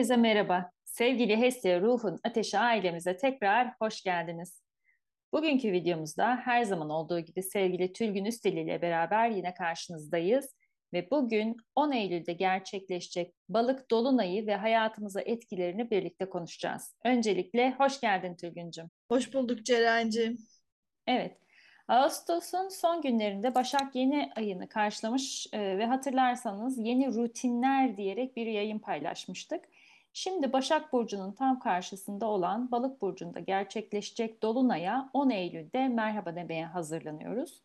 Herkese merhaba. Sevgili Hestia Ruhun Ateşi ailemize tekrar hoş geldiniz. Bugünkü videomuzda her zaman olduğu gibi sevgili Tülgün Üsteli ile beraber yine karşınızdayız. Ve bugün 10 Eylül'de gerçekleşecek balık dolunayı ve hayatımıza etkilerini birlikte konuşacağız. Öncelikle hoş geldin Tülgüncüm. Hoş bulduk Ceren'cim. Evet, Ağustos'un son günlerinde Başak yeni ayını karşılamış e, ve hatırlarsanız yeni rutinler diyerek bir yayın paylaşmıştık. Şimdi Başak Burcu'nun tam karşısında olan Balık Burcu'nda gerçekleşecek Dolunay'a 10 Eylül'de merhaba demeye hazırlanıyoruz.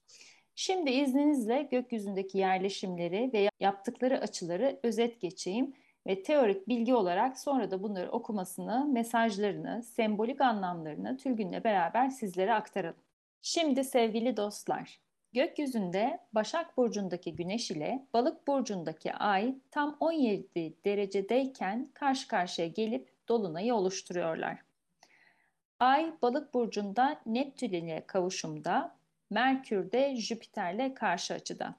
Şimdi izninizle gökyüzündeki yerleşimleri ve yaptıkları açıları özet geçeyim ve teorik bilgi olarak sonra da bunları okumasını, mesajlarını, sembolik anlamlarını Tülgün'le beraber sizlere aktaralım. Şimdi sevgili dostlar, gökyüzünde Başak Burcu'ndaki Güneş ile Balık Burcu'ndaki Ay tam 17 derecedeyken karşı karşıya gelip Dolunay'ı oluşturuyorlar. Ay Balık Burcu'nda Neptün ile kavuşumda, Merkür de Jüpiter'le karşı açıda.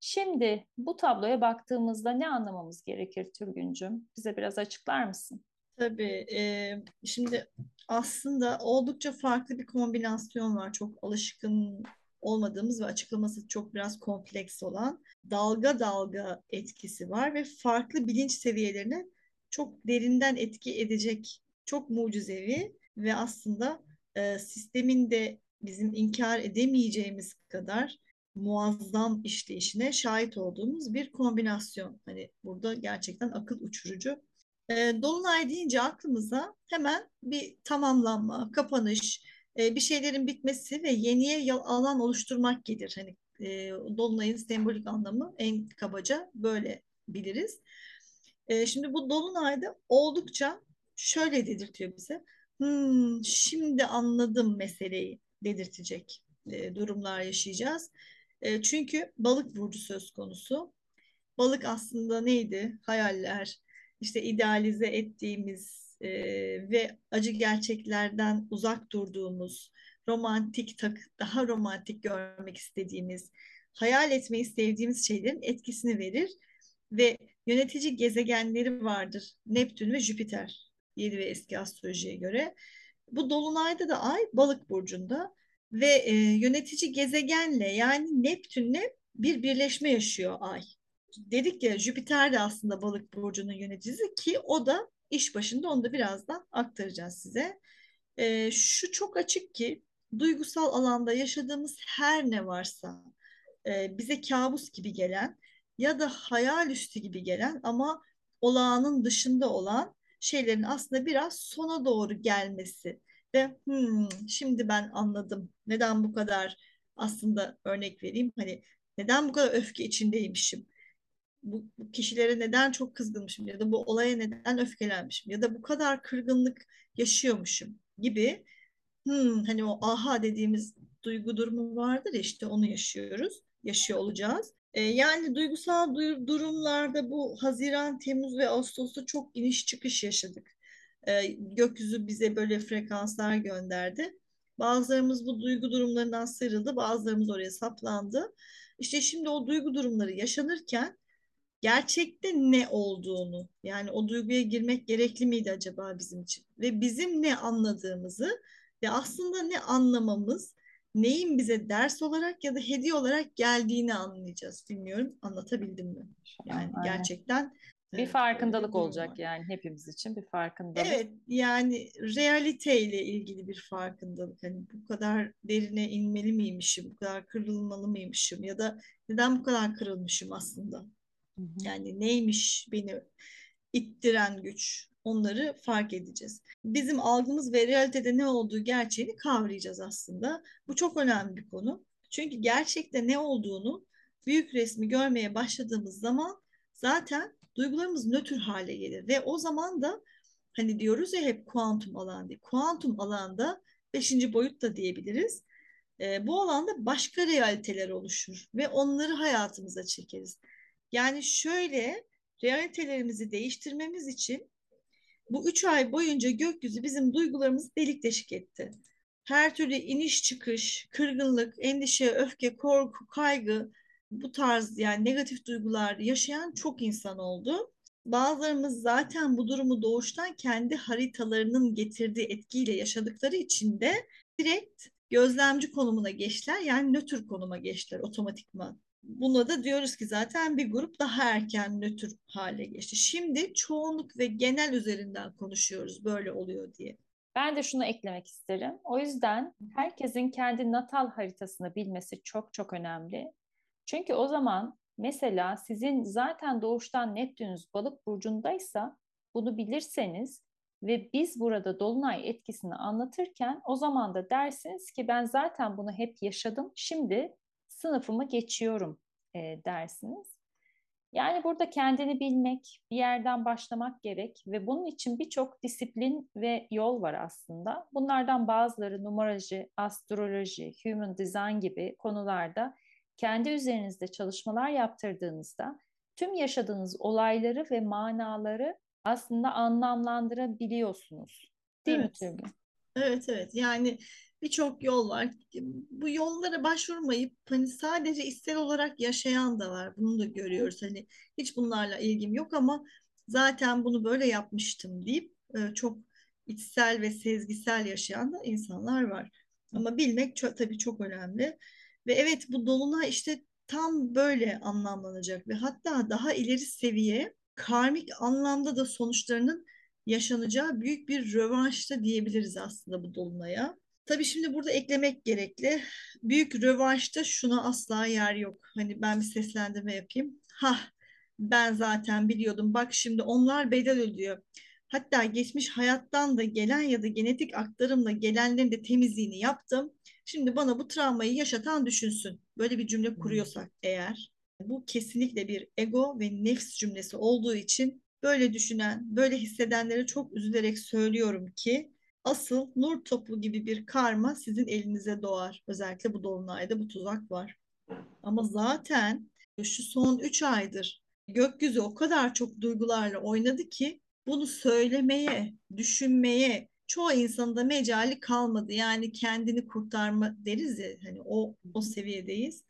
Şimdi bu tabloya baktığımızda ne anlamamız gerekir Türgüncüm? Bize biraz açıklar mısın? Tabii. E, şimdi aslında oldukça farklı bir kombinasyon var. Çok alışkın olmadığımız ve açıklaması çok biraz kompleks olan dalga dalga etkisi var ve farklı bilinç seviyelerine çok derinden etki edecek çok mucizevi ve aslında e, sistemin de bizim inkar edemeyeceğimiz kadar muazzam işleyişine şahit olduğumuz bir kombinasyon. Hani burada gerçekten akıl uçurucu e, Dolunay deyince aklımıza hemen bir tamamlanma, kapanış, e, bir şeylerin bitmesi ve yeniye alan oluşturmak gelir. Hani e, Dolunay'ın sembolik anlamı en kabaca böyle biliriz. E, şimdi bu Dolunay'da oldukça şöyle dedirtiyor bize. Hmm, şimdi anladım meseleyi dedirtecek e, durumlar yaşayacağız. E, çünkü balık burcu söz konusu. Balık aslında neydi? Hayaller, işte idealize ettiğimiz e, ve acı gerçeklerden uzak durduğumuz, romantik daha romantik görmek istediğimiz, hayal etmeyi sevdiğimiz şeylerin etkisini verir ve yönetici gezegenleri vardır. Neptün ve Jüpiter yeni ve eski astrolojiye göre. Bu dolunayda da Ay Balık burcunda ve e, yönetici gezegenle yani Neptünle bir birleşme yaşıyor Ay dedik ya Jüpiter de aslında balık burcunun yöneticisi ki o da iş başında onu da birazdan aktaracağız size. E, şu çok açık ki duygusal alanda yaşadığımız her ne varsa e, bize kabus gibi gelen ya da hayal üstü gibi gelen ama olağanın dışında olan şeylerin aslında biraz sona doğru gelmesi ve hmm, şimdi ben anladım. Neden bu kadar? aslında örnek vereyim. Hani neden bu kadar öfke içindeymişim bu, bu kişilere neden çok kızgınmışım ya da bu olaya neden öfkelenmişim ya da bu kadar kırgınlık yaşıyormuşum gibi hmm, hani o aha dediğimiz duygu durumu vardır ya işte onu yaşıyoruz, yaşıyor olacağız. E, yani duygusal du durumlarda bu Haziran, Temmuz ve Ağustos'ta çok iniş çıkış yaşadık. E, gökyüzü bize böyle frekanslar gönderdi. Bazılarımız bu duygu durumlarından sıyrıldı, bazılarımız oraya saplandı. İşte şimdi o duygu durumları yaşanırken gerçekte ne olduğunu yani o duyguya girmek gerekli miydi acaba bizim için ve bizim ne anladığımızı ve aslında ne anlamamız neyin bize ders olarak ya da hediye olarak geldiğini anlayacağız. Bilmiyorum anlatabildim mi? Yani Aynen. gerçekten bir farkındalık olacak var. yani hepimiz için bir farkındalık. Evet yani realiteyle ilgili bir farkındalık. Hani bu kadar derine inmeli miymişim, bu kadar kırılmalı mıymışım ya da neden bu kadar kırılmışım aslında? Yani neymiş beni ittiren güç onları fark edeceğiz. Bizim algımız ve realitede ne olduğu gerçeğini kavrayacağız aslında. Bu çok önemli bir konu. Çünkü gerçekte ne olduğunu büyük resmi görmeye başladığımız zaman zaten duygularımız nötr hale gelir ve o zaman da hani diyoruz ya hep kuantum alan. Kuantum alanda beşinci boyut da diyebiliriz. E, bu alanda başka realiteler oluşur ve onları hayatımıza çekeriz. Yani şöyle realitelerimizi değiştirmemiz için bu üç ay boyunca gökyüzü bizim duygularımızı delik deşik etti. Her türlü iniş çıkış, kırgınlık, endişe, öfke, korku, kaygı bu tarz yani negatif duygular yaşayan çok insan oldu. Bazılarımız zaten bu durumu doğuştan kendi haritalarının getirdiği etkiyle yaşadıkları için de direkt gözlemci konumuna geçtiler. Yani nötr konuma geçtiler otomatikman. Buna da diyoruz ki zaten bir grup daha erken nötr hale geçti. Şimdi çoğunluk ve genel üzerinden konuşuyoruz böyle oluyor diye. Ben de şunu eklemek isterim. O yüzden herkesin kendi natal haritasını bilmesi çok çok önemli. Çünkü o zaman mesela sizin zaten doğuştan Neptünüz balık burcundaysa bunu bilirseniz ve biz burada dolunay etkisini anlatırken o zaman da dersiniz ki ben zaten bunu hep yaşadım. Şimdi sınıfımı geçiyorum e, dersiniz. Yani burada kendini bilmek, bir yerden başlamak gerek ve bunun için birçok disiplin ve yol var aslında. Bunlardan bazıları numaroloji, astroloji, human design gibi konularda kendi üzerinizde çalışmalar yaptırdığınızda tüm yaşadığınız olayları ve manaları aslında anlamlandırabiliyorsunuz. Değil evet. mi Türgün? Evet evet yani birçok yol var. Bu yollara başvurmayıp hani sadece içsel olarak yaşayan da var. Bunu da görüyoruz. Hani hiç bunlarla ilgim yok ama zaten bunu böyle yapmıştım deyip e, çok içsel ve sezgisel yaşayan da insanlar var. Ama bilmek çok, tabii çok önemli. Ve evet bu dolunay işte tam böyle anlamlanacak ve hatta daha ileri seviye karmik anlamda da sonuçlarının yaşanacağı büyük bir rövanşta diyebiliriz aslında bu dolunaya. Tabii şimdi burada eklemek gerekli. Büyük rövanşta şuna asla yer yok. Hani ben bir seslendirme yapayım. Ha ben zaten biliyordum. Bak şimdi onlar bedel ödüyor. Hatta geçmiş hayattan da gelen ya da genetik aktarımla gelenlerin de temizliğini yaptım. Şimdi bana bu travmayı yaşatan düşünsün. Böyle bir cümle kuruyorsak eğer bu kesinlikle bir ego ve nefs cümlesi olduğu için böyle düşünen, böyle hissedenlere çok üzülerek söylüyorum ki asıl nur topu gibi bir karma sizin elinize doğar. Özellikle bu dolunayda bu tuzak var. Ama zaten şu son 3 aydır gökyüzü o kadar çok duygularla oynadı ki bunu söylemeye, düşünmeye çoğu insanın da mecali kalmadı. Yani kendini kurtarma deriz ya hani o o seviyedeyiz.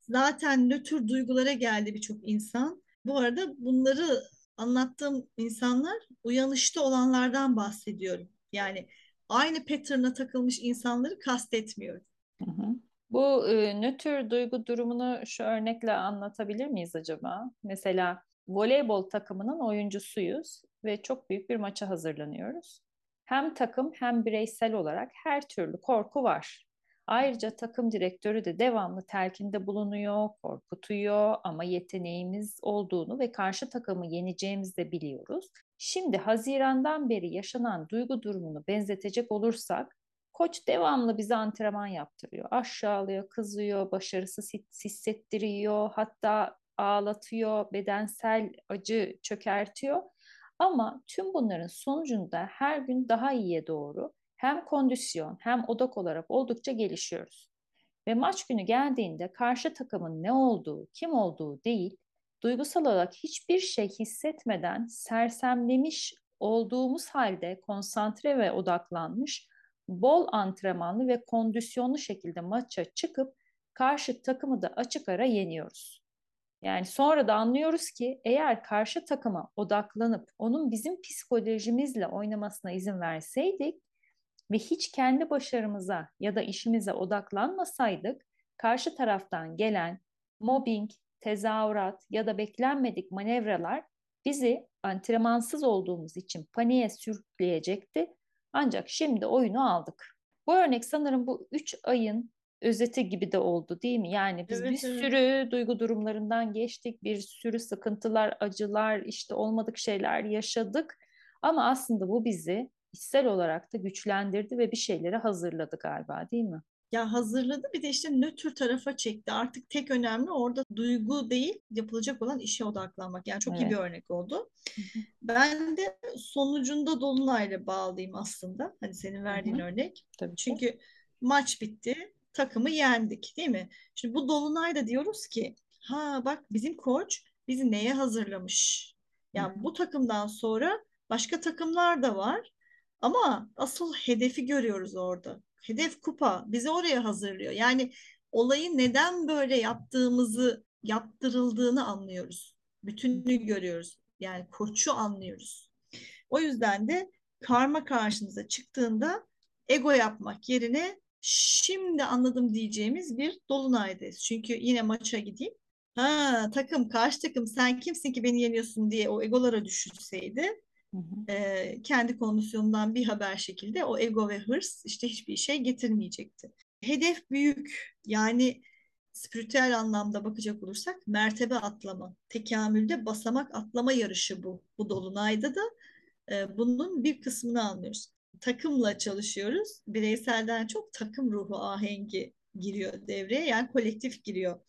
Zaten nötr duygulara geldi birçok insan. Bu arada bunları anlattığım insanlar uyanışta olanlardan bahsediyorum. Yani aynı pattern'a takılmış insanları kastetmiyorum. Hı hı. Bu e, nötr duygu durumunu şu örnekle anlatabilir miyiz acaba? Mesela voleybol takımının oyuncusuyuz ve çok büyük bir maça hazırlanıyoruz. Hem takım hem bireysel olarak her türlü korku var. Ayrıca takım direktörü de devamlı telkinde bulunuyor, korkutuyor ama yeteneğimiz olduğunu ve karşı takımı yeneceğimizi de biliyoruz. Şimdi Haziran'dan beri yaşanan duygu durumunu benzetecek olursak koç devamlı bize antrenman yaptırıyor. Aşağılıyor, kızıyor, başarısız hissettiriyor, hatta ağlatıyor, bedensel acı çökertiyor. Ama tüm bunların sonucunda her gün daha iyiye doğru hem kondisyon hem odak olarak oldukça gelişiyoruz. Ve maç günü geldiğinde karşı takımın ne olduğu, kim olduğu değil, duygusal olarak hiçbir şey hissetmeden sersemlemiş olduğumuz halde konsantre ve odaklanmış, bol antrenmanlı ve kondisyonlu şekilde maça çıkıp karşı takımı da açık ara yeniyoruz. Yani sonra da anlıyoruz ki eğer karşı takıma odaklanıp onun bizim psikolojimizle oynamasına izin verseydik ve hiç kendi başarımıza ya da işimize odaklanmasaydık karşı taraftan gelen mobbing, tezahürat ya da beklenmedik manevralar bizi antrenmansız olduğumuz için paniğe sürükleyecekti. Ancak şimdi oyunu aldık. Bu örnek sanırım bu üç ayın özeti gibi de oldu değil mi? Yani biz evet, bir evet. sürü duygu durumlarından geçtik, bir sürü sıkıntılar, acılar, işte olmadık şeyler yaşadık. Ama aslında bu bizi içsel olarak da güçlendirdi ve bir şeyleri hazırladı galiba değil mi? Ya hazırladı bir de işte nötr tarafa çekti. Artık tek önemli orada duygu değil yapılacak olan işe odaklanmak. Yani çok evet. iyi bir örnek oldu. Ben de sonucunda Dolunay'la bağlıyım aslında. Hani senin verdiğin Hı-hı. örnek. Tabii Çünkü ki. maç bitti. Takımı yendik değil mi? Şimdi bu Dolunay'da diyoruz ki ha bak bizim koç bizi neye hazırlamış? Ya yani bu takımdan sonra başka takımlar da var. Ama asıl hedefi görüyoruz orada. Hedef kupa bizi oraya hazırlıyor. Yani olayı neden böyle yaptığımızı yaptırıldığını anlıyoruz. Bütününü görüyoruz. Yani koçu anlıyoruz. O yüzden de karma karşınıza çıktığında ego yapmak yerine şimdi anladım diyeceğimiz bir dolunaydayız. Çünkü yine maça gideyim. Ha takım karşı takım sen kimsin ki beni yeniyorsun diye o egolara düşünseydi e, kendi kondisyonundan bir haber şekilde o ego ve hırs işte hiçbir şey getirmeyecekti. Hedef büyük yani spiritüel anlamda bakacak olursak mertebe atlama, tekamülde basamak atlama yarışı bu. Bu dolunayda da e, bunun bir kısmını anlıyoruz. Takımla çalışıyoruz. Bireyselden çok takım ruhu ahengi giriyor devreye. Yani kolektif giriyor.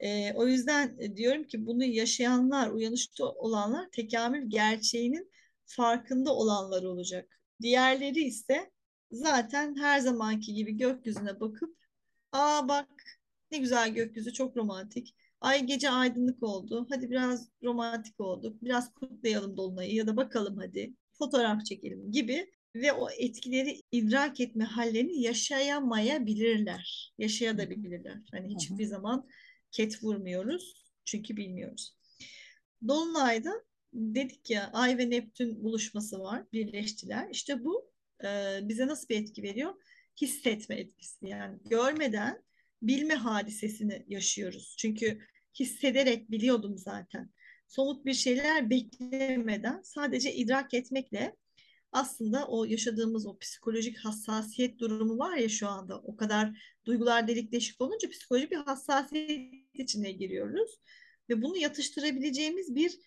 E, o yüzden diyorum ki bunu yaşayanlar, uyanışta olanlar tekamül gerçeğinin farkında olanlar olacak. Diğerleri ise zaten her zamanki gibi gökyüzüne bakıp aa bak ne güzel gökyüzü çok romantik. Ay gece aydınlık oldu. Hadi biraz romantik olduk. Biraz kutlayalım dolunayı ya da bakalım hadi fotoğraf çekelim gibi ve o etkileri idrak etme hallerini yaşayamayabilirler. Yaşayabilirler. Hani hiçbir zaman ket vurmuyoruz çünkü bilmiyoruz. Dolunayda dedik ya Ay ve Neptün buluşması var, birleştiler. İşte bu e, bize nasıl bir etki veriyor? Hissetme etkisi. Yani görmeden bilme hadisesini yaşıyoruz. Çünkü hissederek biliyordum zaten. Somut bir şeyler beklemeden sadece idrak etmekle aslında o yaşadığımız o psikolojik hassasiyet durumu var ya şu anda o kadar duygular delik deşik olunca psikolojik bir hassasiyet içine giriyoruz ve bunu yatıştırabileceğimiz bir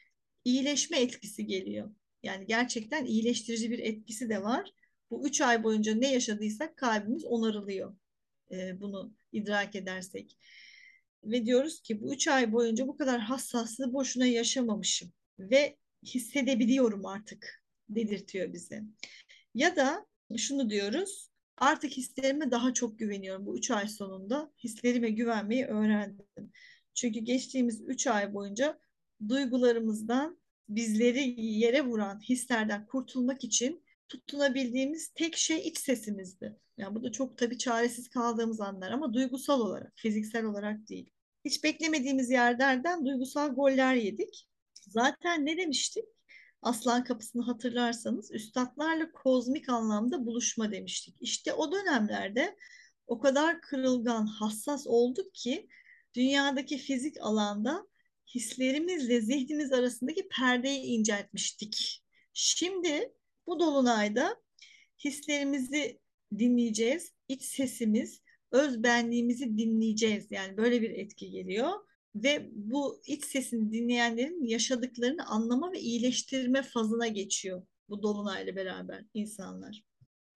iyileşme etkisi geliyor. Yani gerçekten iyileştirici bir etkisi de var. Bu üç ay boyunca ne yaşadıysak kalbimiz onarılıyor. Ee, bunu idrak edersek. Ve diyoruz ki bu üç ay boyunca bu kadar hassaslığı boşuna yaşamamışım. Ve hissedebiliyorum artık dedirtiyor bize. Ya da şunu diyoruz artık hislerime daha çok güveniyorum. Bu üç ay sonunda hislerime güvenmeyi öğrendim. Çünkü geçtiğimiz üç ay boyunca duygularımızdan bizleri yere vuran hislerden kurtulmak için tutunabildiğimiz tek şey iç sesimizdi. Yani bu da çok tabii çaresiz kaldığımız anlar ama duygusal olarak, fiziksel olarak değil. Hiç beklemediğimiz yerlerden duygusal goller yedik. Zaten ne demiştik? Aslan kapısını hatırlarsanız üstadlarla kozmik anlamda buluşma demiştik. İşte o dönemlerde o kadar kırılgan, hassas olduk ki dünyadaki fizik alanda hislerimizle zihnimiz arasındaki perdeyi inceltmiştik. Şimdi bu dolunayda hislerimizi dinleyeceğiz, iç sesimiz, öz benliğimizi dinleyeceğiz. Yani böyle bir etki geliyor ve bu iç sesini dinleyenlerin yaşadıklarını anlama ve iyileştirme fazına geçiyor bu dolunayla beraber insanlar.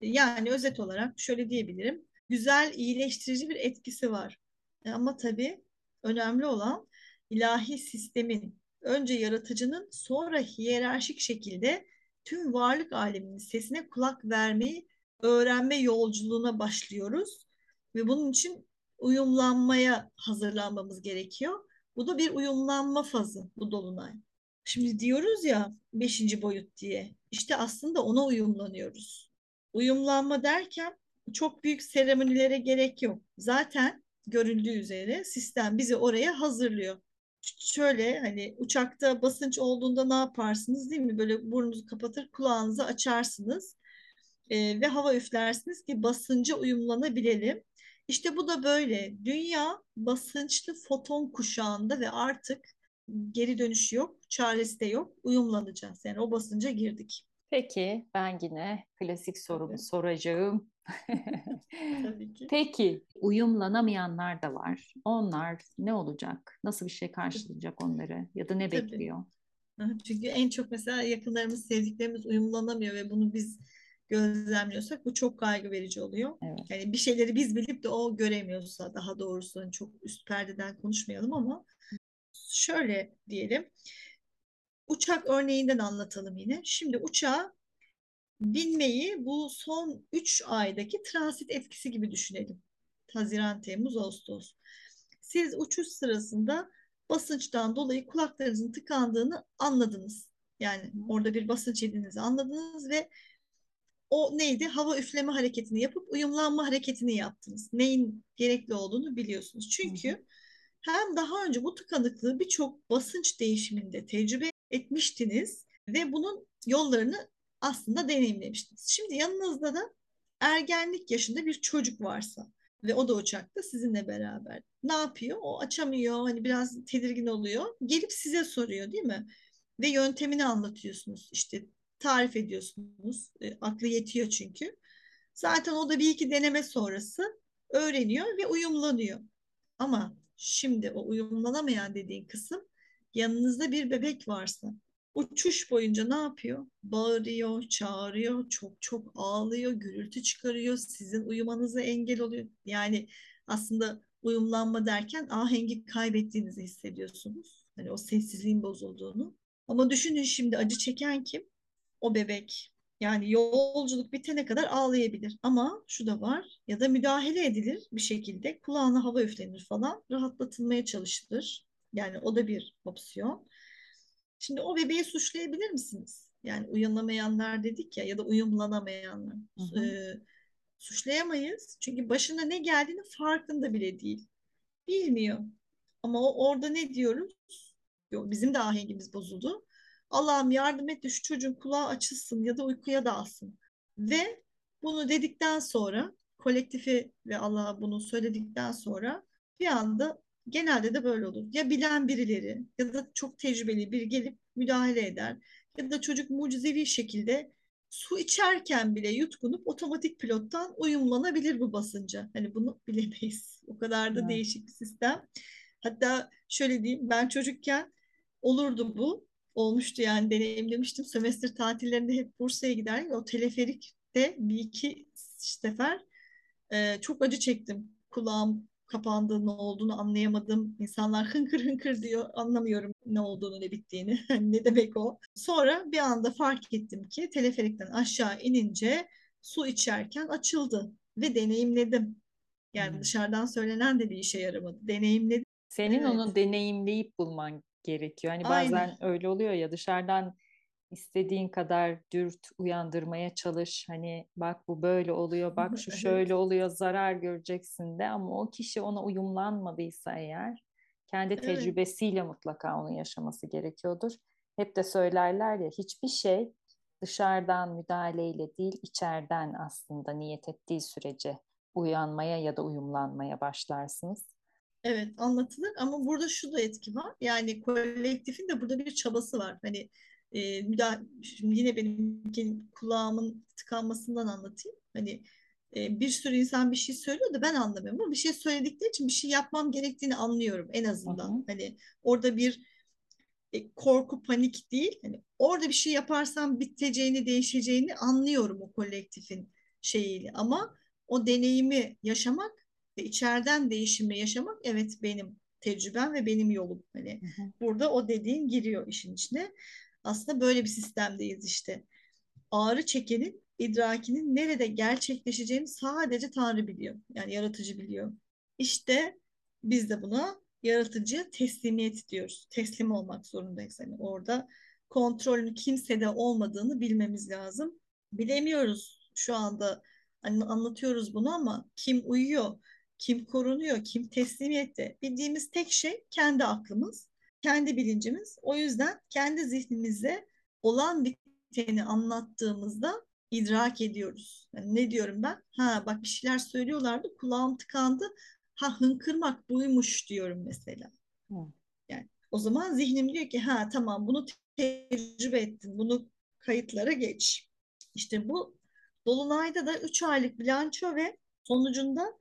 Yani özet olarak şöyle diyebilirim. Güzel, iyileştirici bir etkisi var. Ama tabii önemli olan ilahi sistemin önce yaratıcının sonra hiyerarşik şekilde tüm varlık aleminin sesine kulak vermeyi öğrenme yolculuğuna başlıyoruz ve bunun için uyumlanmaya hazırlanmamız gerekiyor. Bu da bir uyumlanma fazı bu dolunay. Şimdi diyoruz ya beşinci boyut diye. İşte aslında ona uyumlanıyoruz. Uyumlanma derken çok büyük seremonilere gerek yok. Zaten görüldüğü üzere sistem bizi oraya hazırlıyor şöyle hani uçakta basınç olduğunda ne yaparsınız değil mi? Böyle burnunuzu kapatır kulağınızı açarsınız e, ve hava üflersiniz ki basınca uyumlanabilelim. İşte bu da böyle. Dünya basınçlı foton kuşağında ve artık geri dönüş yok, çaresi de yok. Uyumlanacağız. Yani o basınca girdik. Peki ben yine klasik sorumu evet. soracağım. Tabii ki. Peki uyumlanamayanlar da var. Onlar ne olacak? Nasıl bir şey karşılayacak onları ya da ne Tabii. bekliyor? Çünkü en çok mesela yakınlarımız, sevdiklerimiz uyumlanamıyor ve bunu biz gözlemliyorsak bu çok kaygı verici oluyor. Evet. Yani bir şeyleri biz bilip de o göremiyorsa daha doğrusu hani çok üst perdeden konuşmayalım ama şöyle diyelim. Uçak örneğinden anlatalım yine. Şimdi uçağa binmeyi bu son 3 aydaki transit etkisi gibi düşünelim. Haziran, Temmuz, Ağustos. Siz uçuş sırasında basınçtan dolayı kulaklarınızın tıkandığını anladınız. Yani orada bir basınç yediğinizi anladınız ve o neydi? Hava üfleme hareketini yapıp uyumlanma hareketini yaptınız. Neyin gerekli olduğunu biliyorsunuz. Çünkü hem daha önce bu tıkanıklığı birçok basınç değişiminde tecrübe etmiştiniz ve bunun yollarını aslında deneyimlemiştiniz. Şimdi yanınızda da ergenlik yaşında bir çocuk varsa ve o da uçakta sizinle beraber. Ne yapıyor? O açamıyor, hani biraz tedirgin oluyor. Gelip size soruyor değil mi? Ve yöntemini anlatıyorsunuz. İşte tarif ediyorsunuz. E, aklı yetiyor çünkü. Zaten o da bir iki deneme sonrası öğreniyor ve uyumlanıyor. Ama şimdi o uyumlanamayan dediğin kısım yanınızda bir bebek varsa uçuş boyunca ne yapıyor? Bağırıyor, çağırıyor, çok çok ağlıyor, gürültü çıkarıyor, sizin uyumanıza engel oluyor. Yani aslında uyumlanma derken ahengi kaybettiğinizi hissediyorsunuz. Hani o sessizliğin bozulduğunu. Ama düşünün şimdi acı çeken kim? O bebek. Yani yolculuk bitene kadar ağlayabilir. Ama şu da var ya da müdahale edilir bir şekilde. Kulağına hava üflenir falan. Rahatlatılmaya çalışılır. Yani o da bir opsiyon. Şimdi o bebeği suçlayabilir misiniz? Yani uyanamayanlar dedik ya ya da uyumlanamayanlar. Hı hı. E, suçlayamayız. Çünkü başına ne geldiğini farkında bile değil. Bilmiyor. Ama o orada ne diyoruz? Bizim de ahengimiz bozuldu. Allah'ım yardım et de şu çocuğun kulağı açılsın ya da uykuya dalsın. Ve bunu dedikten sonra kolektifi ve Allah'a bunu söyledikten sonra bir anda genelde de böyle olur. Ya bilen birileri ya da çok tecrübeli biri gelip müdahale eder ya da çocuk mucizevi şekilde su içerken bile yutkunup otomatik pilottan uyumlanabilir bu basınca. Hani bunu bilemeyiz. O kadar da evet. değişik bir sistem. Hatta şöyle diyeyim ben çocukken olurdu bu. Olmuştu yani deneyimlemiştim. Sömestr tatillerinde hep Bursa'ya giderdim. O teleferikte bir iki sefer e, çok acı çektim. Kulağım kapandı, ne olduğunu anlayamadım. İnsanlar hınkır hınkır diyor, anlamıyorum ne olduğunu, ne bittiğini, ne demek o. Sonra bir anda fark ettim ki teleferikten aşağı inince su içerken açıldı ve deneyimledim. Yani hmm. dışarıdan söylenen de bir işe yaramadı. Deneyimledim. Senin evet. onu deneyimleyip bulman gerekiyor. Hani bazen Aynen. öyle oluyor ya dışarıdan istediğin kadar dürt uyandırmaya çalış. Hani bak bu böyle oluyor, bak şu şöyle oluyor, zarar göreceksin de ama o kişi ona uyumlanmadıysa eğer kendi tecrübesiyle evet. mutlaka onu yaşaması gerekiyordur. Hep de söylerler ya hiçbir şey dışarıdan müdahaleyle değil içeriden aslında niyet ettiği sürece uyanmaya ya da uyumlanmaya başlarsınız. Evet anlatılır ama burada şu da etki var. Yani kolektifin de burada bir çabası var. Hani e, müdahale, şimdi yine benim kulağımın tıkanmasından anlatayım. Hani e, bir sürü insan bir şey söylüyor da ben anlamıyorum ama bir şey söyledikleri için bir şey yapmam gerektiğini anlıyorum en azından. Hı hı. Hani orada bir e, korku, panik değil. Hani orada bir şey yaparsam biteceğini, değişeceğini anlıyorum o kolektifin şeyiyle. Ama o deneyimi yaşamak ve içeriden değişimi yaşamak evet benim tecrübem ve benim yolum. Hani hı hı. burada o dediğin giriyor işin içine. Aslında böyle bir sistemdeyiz işte. Ağrı çekenin idrakinin nerede gerçekleşeceğini sadece Tanrı biliyor. Yani yaratıcı biliyor. İşte biz de buna yaratıcıya teslimiyet diyoruz. Teslim olmak zorundayız. Yani orada kontrolün kimsede olmadığını bilmemiz lazım. Bilemiyoruz şu anda hani anlatıyoruz bunu ama kim uyuyor, kim korunuyor, kim teslimiyette bildiğimiz tek şey kendi aklımız kendi bilincimiz. O yüzden kendi zihnimizde olan biteni anlattığımızda idrak ediyoruz. Yani ne diyorum ben? Ha bak bir şeyler söylüyorlardı, kulağım tıkandı. Ha hınkırmak buymuş diyorum mesela. Hı. Yani o zaman zihnim diyor ki ha tamam bunu tecrübe ettin, bunu kayıtlara geç. İşte bu Dolunay'da da 3 aylık bilanço ve sonucunda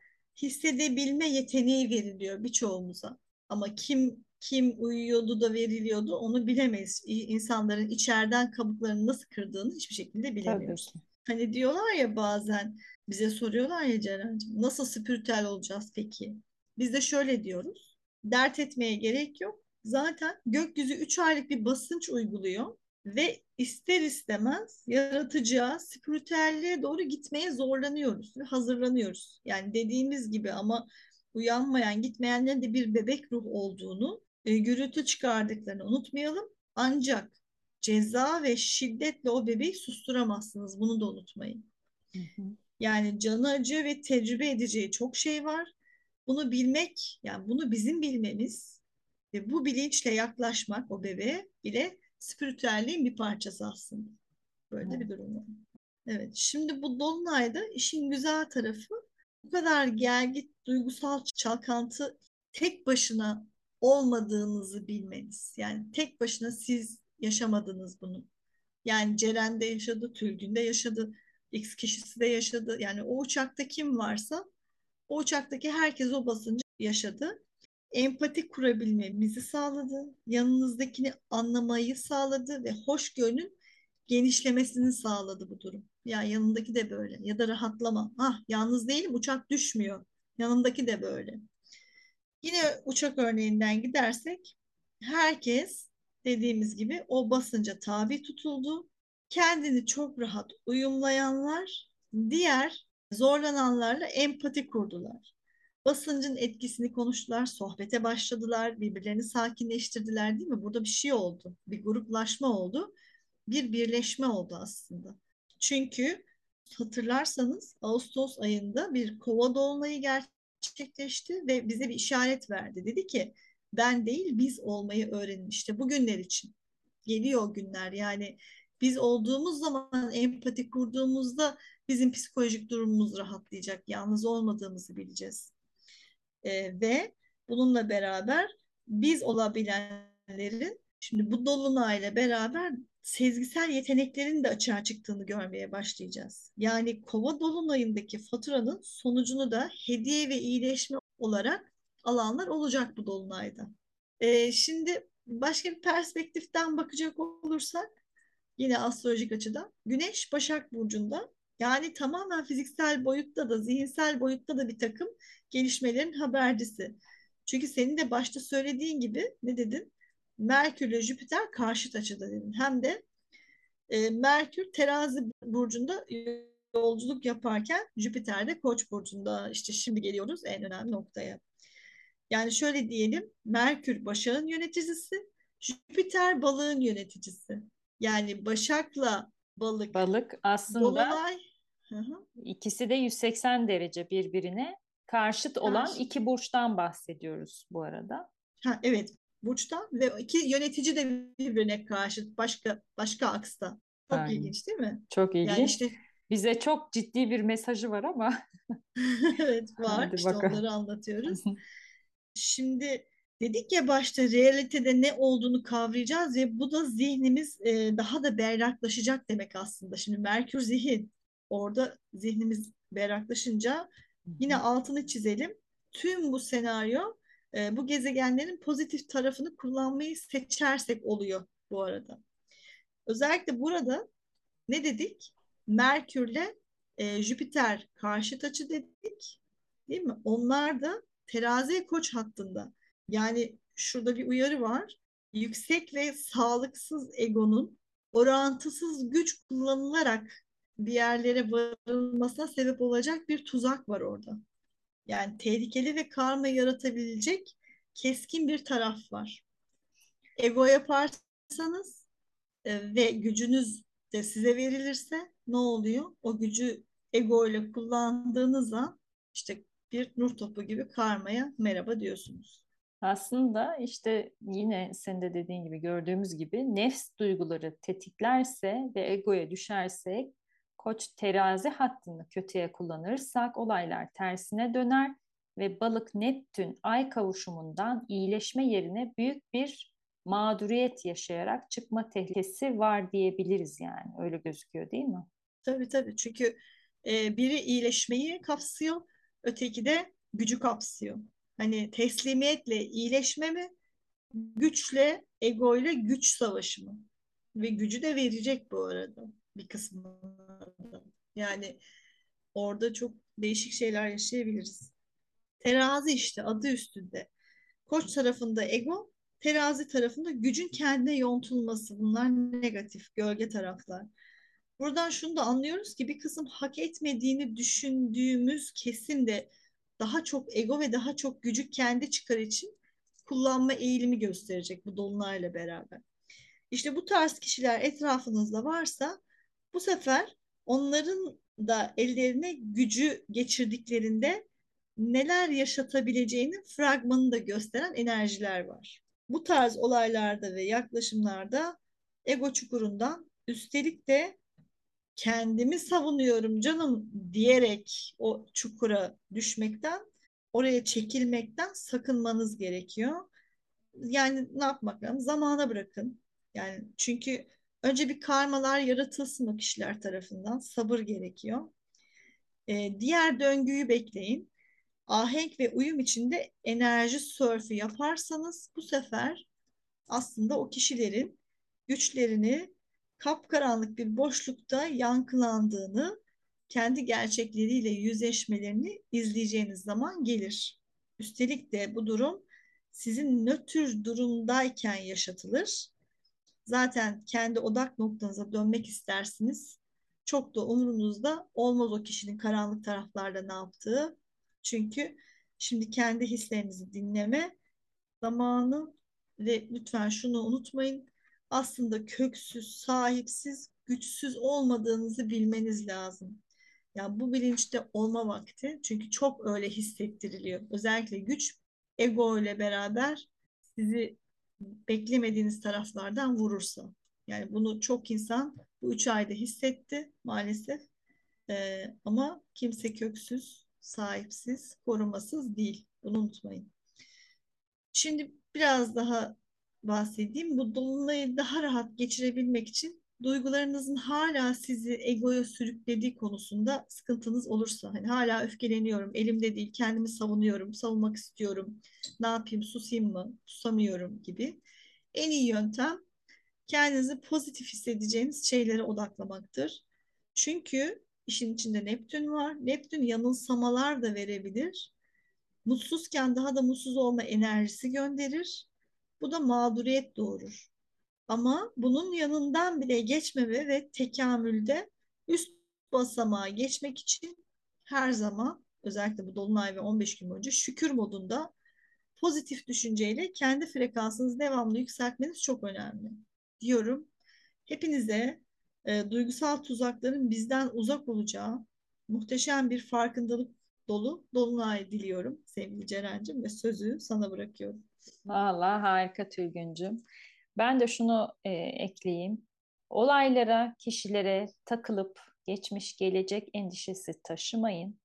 hissedebilme yeteneği veriliyor birçoğumuza. Ama kim kim uyuyordu da veriliyordu onu bilemeyiz. İnsanların içeriden kabuklarını nasıl kırdığını hiçbir şekilde bilemiyoruz. Hani diyorlar ya bazen bize soruyorlar ya Ceren'cim nasıl spiritüel olacağız peki? Biz de şöyle diyoruz. Dert etmeye gerek yok. Zaten gökyüzü 3 aylık bir basınç uyguluyor ve ister istemez yaratıcıya, spiritüelliğe doğru gitmeye zorlanıyoruz ve hazırlanıyoruz. Yani dediğimiz gibi ama uyanmayan, gitmeyenlerin de bir bebek ruh olduğunu e, gürültü çıkardıklarını unutmayalım. Ancak ceza ve şiddetle o bebeği susturamazsınız. Bunu da unutmayın. Hı hı. Yani canı acı ve tecrübe edeceği çok şey var. Bunu bilmek, yani bunu bizim bilmemiz ve bu bilinçle yaklaşmak o bebeğe bile spiritüelliğin bir parçası aslında. Böyle bir durum var. Evet, şimdi bu dolunayda işin güzel tarafı bu kadar gergin duygusal çalkantı tek başına olmadığınızı bilmeniz. Yani tek başına siz yaşamadınız bunu. Yani Ceren de yaşadı, Tülgün de yaşadı, X kişisi de yaşadı. Yani o uçakta kim varsa o uçaktaki herkes o basıncı yaşadı. Empati kurabilmemizi sağladı. Yanınızdakini anlamayı sağladı ve hoşgörünün genişlemesini sağladı bu durum. Ya yanındaki de böyle ya da rahatlama. Ah yalnız değilim uçak düşmüyor. Yanındaki de böyle. Yine uçak örneğinden gidersek herkes dediğimiz gibi o basınca tabi tutuldu. Kendini çok rahat uyumlayanlar diğer zorlananlarla empati kurdular. Basıncın etkisini konuştular, sohbete başladılar, birbirlerini sakinleştirdiler değil mi? Burada bir şey oldu, bir gruplaşma oldu, bir birleşme oldu aslında. Çünkü hatırlarsanız Ağustos ayında bir kova dolunayı gerçekleşti ve bize bir işaret verdi. Dedi ki ben değil biz olmayı öğrenin işte bugünler için. Geliyor günler yani biz olduğumuz zaman empati kurduğumuzda bizim psikolojik durumumuz rahatlayacak. Yalnız olmadığımızı bileceğiz. Ee, ve bununla beraber biz olabilenlerin şimdi bu dolunayla beraber sezgisel yeteneklerin de açığa çıktığını görmeye başlayacağız. Yani kova dolunayındaki faturanın sonucunu da hediye ve iyileşme olarak alanlar olacak bu dolunayda. Ee, şimdi başka bir perspektiften bakacak olursak yine astrolojik açıdan Güneş Başak Burcu'nda yani tamamen fiziksel boyutta da zihinsel boyutta da bir takım gelişmelerin habercisi. Çünkü senin de başta söylediğin gibi ne dedin? Merkür ile Jüpiter karşıt açıda dedin. Hem de e, Merkür terazi burcunda yolculuk yaparken Jüpiter de koç burcunda işte şimdi geliyoruz en önemli noktaya. Yani şöyle diyelim Merkür başağın yöneticisi, Jüpiter balığın yöneticisi. Yani başakla balık. Balık aslında Dolunay. ikisi de 180 derece birbirine karşıt olan Karşıt. iki burçtan bahsediyoruz bu arada. Ha, evet burçtan ve iki yönetici de birbirine karşıt başka başka aksta. Çok Aynen. ilginç değil mi? Çok ilginç. Yani işte bize çok ciddi bir mesajı var ama. evet var. Hadi işte bakalım. onları anlatıyoruz. Şimdi dedik ya başta realitede ne olduğunu kavrayacağız ve bu da zihnimiz e, daha da berraklaşacak demek aslında. Şimdi Merkür zihin. Orada zihnimiz berraklaşınca yine altını çizelim. Tüm bu senaryo e, bu gezegenlerin pozitif tarafını kullanmayı seçersek oluyor bu arada. Özellikle burada ne dedik? Merkürle e, Jüpiter karşıt açı dedik. Değil mi? Onlar da terazi koç hattında. Yani şurada bir uyarı var. Yüksek ve sağlıksız egonun orantısız güç kullanılarak bir yerlere varılmasına sebep olacak bir tuzak var orada. Yani tehlikeli ve karma yaratabilecek keskin bir taraf var. Ego yaparsanız e, ve gücünüz de size verilirse ne oluyor? O gücü ego ile kullandığınızda işte bir nur topu gibi karmaya merhaba diyorsunuz. Aslında işte yine sen de dediğin gibi gördüğümüz gibi nefs duyguları tetiklerse ve egoya düşersek koç terazi hattını kötüye kullanırsak olaylar tersine döner ve balık Neptün ay kavuşumundan iyileşme yerine büyük bir mağduriyet yaşayarak çıkma tehlikesi var diyebiliriz yani öyle gözüküyor değil mi? Tabii tabii çünkü e, biri iyileşmeyi kapsıyor öteki de gücü kapsıyor. Hani teslimiyetle iyileşme mi güçle ego ile güç savaşı mı? Ve gücü de verecek bu arada bir kısmı. Yani orada çok değişik şeyler yaşayabiliriz. Terazi işte adı üstünde. Koç tarafında ego, terazi tarafında gücün kendine yontulması. Bunlar negatif, gölge taraflar. Buradan şunu da anlıyoruz ki bir kısım hak etmediğini düşündüğümüz kesim de daha çok ego ve daha çok gücü kendi çıkar için kullanma eğilimi gösterecek bu dolunayla beraber. İşte bu tarz kişiler etrafınızda varsa bu sefer onların da ellerine gücü geçirdiklerinde neler yaşatabileceğini fragmanını da gösteren enerjiler var. Bu tarz olaylarda ve yaklaşımlarda ego çukurundan üstelik de kendimi savunuyorum canım diyerek o çukura düşmekten, oraya çekilmekten sakınmanız gerekiyor. Yani ne yapmak lazım? Zamana bırakın. Yani çünkü önce bir karmalar yaratılsın o kişiler tarafından. Sabır gerekiyor. Ee, diğer döngüyü bekleyin. Ahenk ve uyum içinde enerji sörfü yaparsanız bu sefer aslında o kişilerin güçlerini kapkaranlık bir boşlukta yankılandığını, kendi gerçekleriyle yüzleşmelerini izleyeceğiniz zaman gelir. Üstelik de bu durum sizin nötr durumdayken yaşatılır. Zaten kendi odak noktanıza dönmek istersiniz. Çok da umurunuzda olmaz o kişinin karanlık taraflarda ne yaptığı. Çünkü şimdi kendi hislerinizi dinleme zamanı ve lütfen şunu unutmayın. Aslında köksüz, sahipsiz, güçsüz olmadığınızı bilmeniz lazım. Yani bu bilinçte olma vakti. Çünkü çok öyle hissettiriliyor. Özellikle güç ego ile beraber sizi beklemediğiniz taraflardan vurursa. Yani bunu çok insan bu üç ayda hissetti maalesef. Ee, ama kimse köksüz, sahipsiz, korumasız değil. Bunu unutmayın. Şimdi biraz daha bahsedeyim. Bu dolunayı daha rahat geçirebilmek için duygularınızın hala sizi egoya sürüklediği konusunda sıkıntınız olursa, hani hala öfkeleniyorum, elimde değil, kendimi savunuyorum, savunmak istiyorum, ne yapayım, susayım mı, susamıyorum gibi. En iyi yöntem kendinizi pozitif hissedeceğiniz şeylere odaklamaktır. Çünkü işin içinde Neptün var. Neptün yanılsamalar da verebilir. Mutsuzken daha da mutsuz olma enerjisi gönderir. Bu da mağduriyet doğurur. Ama bunun yanından bile geçmeme ve tekamülde üst basamağa geçmek için her zaman özellikle bu dolunay ve 15 gün boyunca şükür modunda pozitif düşünceyle kendi frekansınızı devamlı yükseltmeniz çok önemli diyorum. Hepinize e, duygusal tuzakların bizden uzak olacağı muhteşem bir farkındalık dolu dolunay diliyorum sevgili Ceren'cim ve sözü sana bırakıyorum. Vallahi harika Tülgüncüm. Ben de şunu e, ekleyeyim. Olaylara, kişilere takılıp geçmiş gelecek endişesi taşımayın.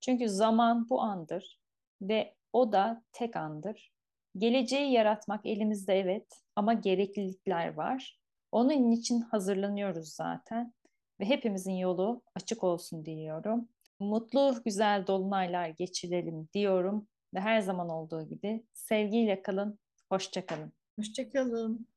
Çünkü zaman bu andır ve o da tek andır. Geleceği yaratmak elimizde evet ama gereklilikler var. Onun için hazırlanıyoruz zaten ve hepimizin yolu açık olsun diliyorum. Mutlu, güzel dolunaylar geçirelim diyorum ve her zaman olduğu gibi sevgiyle kalın, hoşça kalın. Hoşçakalın.